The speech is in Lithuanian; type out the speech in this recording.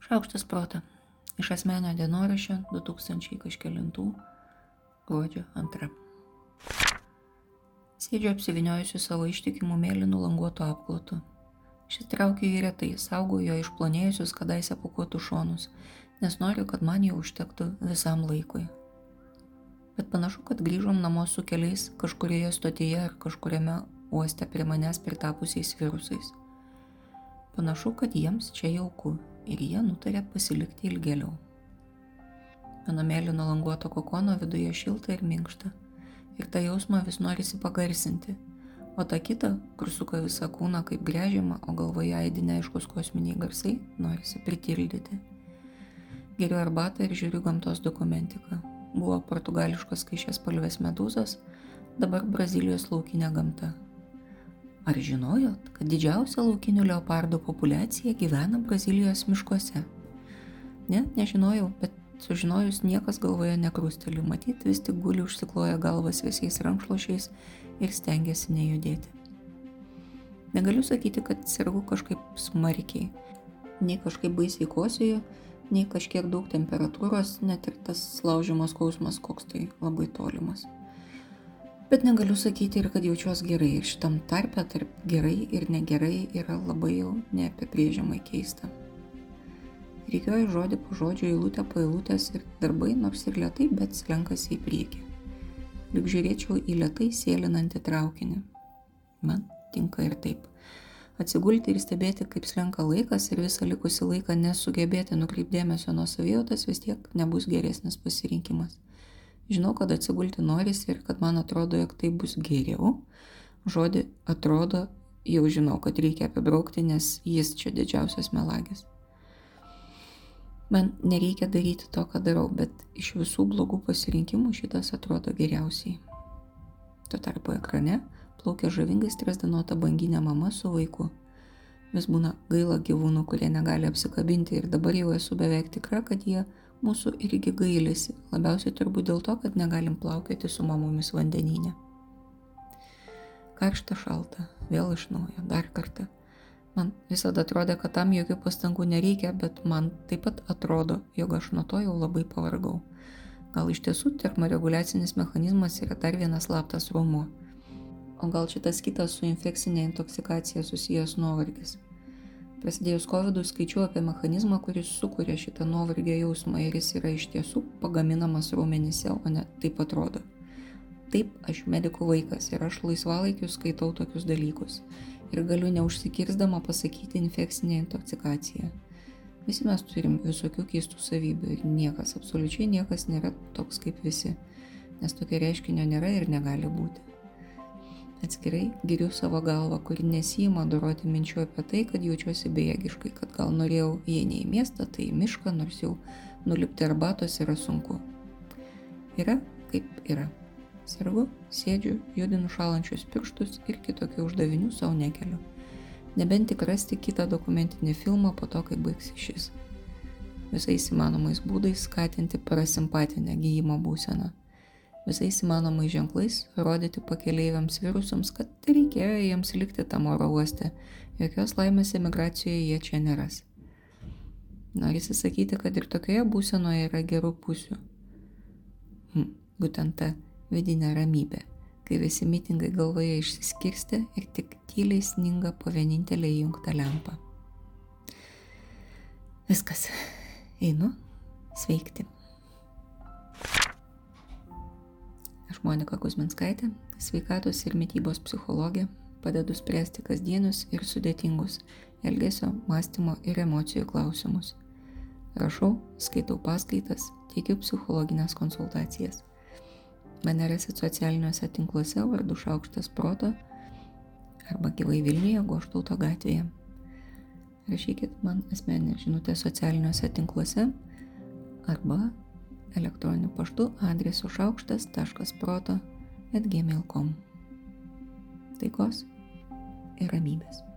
Šaukštas protą. Iš asmenio dienoraščio 2000 kažkėlintų gruodžio 2. Sėdžiu apsiviniojusiu savo ištikimų mėlynų languotų apklotų. Šis traukia jį retai, saugo jo išplonėjusius kadaise pukuotų šonus, nes noriu, kad man jau užtektų visam laikui. Bet panašu, kad grįžom namo su keliais kažkurioje stotyje ar kažkuriame uoste prie manęs pritapusiais virusais. Panašu, kad jiems čia jauku ir jie nutarė pasilikti ilgėliau. Mano mėlyno languoto kokono viduje šilta ir minkšta. Ir tą jausmą vis norisi pagarsinti. O tą kitą, kur suka visą kūną kaip grežiama, o galvoje aidi neaiškus kosminiai garsai, norisi pritildyti. Geriu arbatą ir žiūriu gamtos dokumentiką. Buvo portugališkos skaičias palvės medūzos, dabar Brazilijos laukinė gamta. Ar žinojot, kad didžiausia laukinių leopardų populiacija gyvena Brazilijos miškuose? Ne, nežinojau, bet sužinojus niekas galvoje nekrusteliu, matyt vis tik guli užsikloja galvas visiais rankšluošiais ir stengiasi nejudėti. Negaliu sakyti, kad sergu kažkaip smarkiai. Nei kažkaip baisiai kosėju, nei kažkiek daug temperatūros, net ir tas laužimas skausmas koks tai labai tolimas. Bet negaliu sakyti ir kad jaučiuosi gerai. Ir šitam tarpe tarp gerai ir negerai yra labai jau neapibrėžiamai keista. Reikėjo žodį po žodžio, eilutę po eilutės ir darbai nors ir lietai, bet slenkasi į priekį. Lik žiūrėčiau į lietai sėlinantį traukinį. Man tinka ir taip. Atsigulti ir stebėti, kaip slenka laikas ir visą likusį laiką nesugebėti nukreipdėmėsio nuo savijautas vis tiek nebus geresnis pasirinkimas. Žinau, kad atsigulti norisi ir kad man atrodo, jog tai bus geriau. Žodį atrodo, jau žinau, kad reikia apibraukti, nes jis čia didžiausias melagis. Man nereikia daryti to, ką darau, bet iš visų blogų pasirinkimų šitas atrodo geriausiai. Tuo tarpu ekrane plaukia žavingai stresdanuota banginė mama su vaiku. Vis būna gaila gyvūnų, kurie negali apsikabinti ir dabar jau esu beveik tikra, kad jie mūsų irgi gailisi, labiausiai turbūt dėl to, kad negalim plaukioti su mamomis vandenyne. Karšta šalta, vėl iš naujo, dar kartą. Man visada atrodė, kad tam jokių pastangų nereikia, bet man taip pat atrodo, jog aš nuo to jau labai pavargau. Gal iš tiesų termoreguliacinis mechanizmas yra dar vienas slaptas rumuo. O gal šitas kitas su infekcinė intoksikacija susijęs nuovargis. Prasidėjus COVID skaičiu apie mechanizmą, kuris sukuria šitą nuovargio jausmą ir jis yra iš tiesų pagaminamas raumenyse, o ne taip atrodo. Taip, aš medikų vaikas ir aš laisvalaikiu skaitau tokius dalykus ir galiu neužsikirzdama pasakyti infekcinė intoksikacija. Visi mes turim visokių keistų savybių ir niekas, absoliučiai niekas nėra toks kaip visi, nes tokio reiškinio nėra ir negali būti. Atskirai giriu savo galvą, kuri nesijima doroti minčių apie tai, kad jaučiuosi bejėgiškai, kad gal norėjau, jei ne į miestą, tai į mišką, nors jau nulipti arbatos yra sunku. Yra kaip yra. Sergu, sėdžiu, judinu šalančius pirštus ir kitokių uždavinių savo nekeliu. Nebent tik rasti kitą dokumentinį filmą po to, kai baigsi šis. Visais įmanomais būdais skatinti parasimpatinę gyjimo būseną visais įmanomais ženklais rodyti pakeleiviams virusams, kad reikėjo jiems likti tam oro uoste, jokios laimės emigracijoje jie čia neras. Norisi sakyti, kad ir tokioje būsenoje yra gerų pusių. Hm, būtent ta vidinė ramybė, kai visi mitingai galvoje išsiskirsti ir tik tyliai sninga po vienintelį įjungtą lempą. Viskas. Einu sveikti. Aš Monika Kuzminskaitė, sveikatos ir mytybos psichologė, padedu spręsti kasdienius ir sudėtingus elgesio, mąstymo ir emocijų klausimus. Rašau, skaitau paskaitas, teikiu psichologinės konsultacijas. Mane rasit socialiniuose tinkluose vardu Šaukštas Proto arba gyvai Vilniuje Goštauto gatvėje. Rašykit man asmeninę žinutę socialiniuose tinkluose arba elektroniniu paštu adresu šaukštas.proto atgmail.com. Taikos ir ramybės.